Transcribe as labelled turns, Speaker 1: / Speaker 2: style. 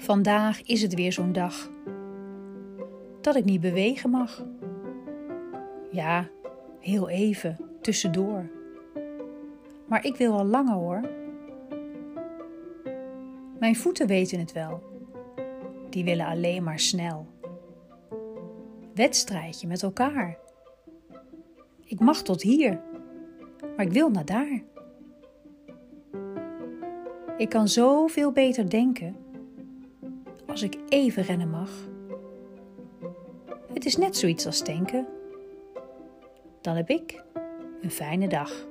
Speaker 1: Vandaag is het weer zo'n dag dat ik niet bewegen mag. Ja, heel even, tussendoor. Maar ik wil al langer hoor. Mijn voeten weten het wel. Die willen alleen maar snel. Wedstrijdje met elkaar. Ik mag tot hier, maar ik wil naar daar. Ik kan zoveel beter denken als ik even rennen mag. Het is net zoiets als denken. Dan heb ik een fijne dag.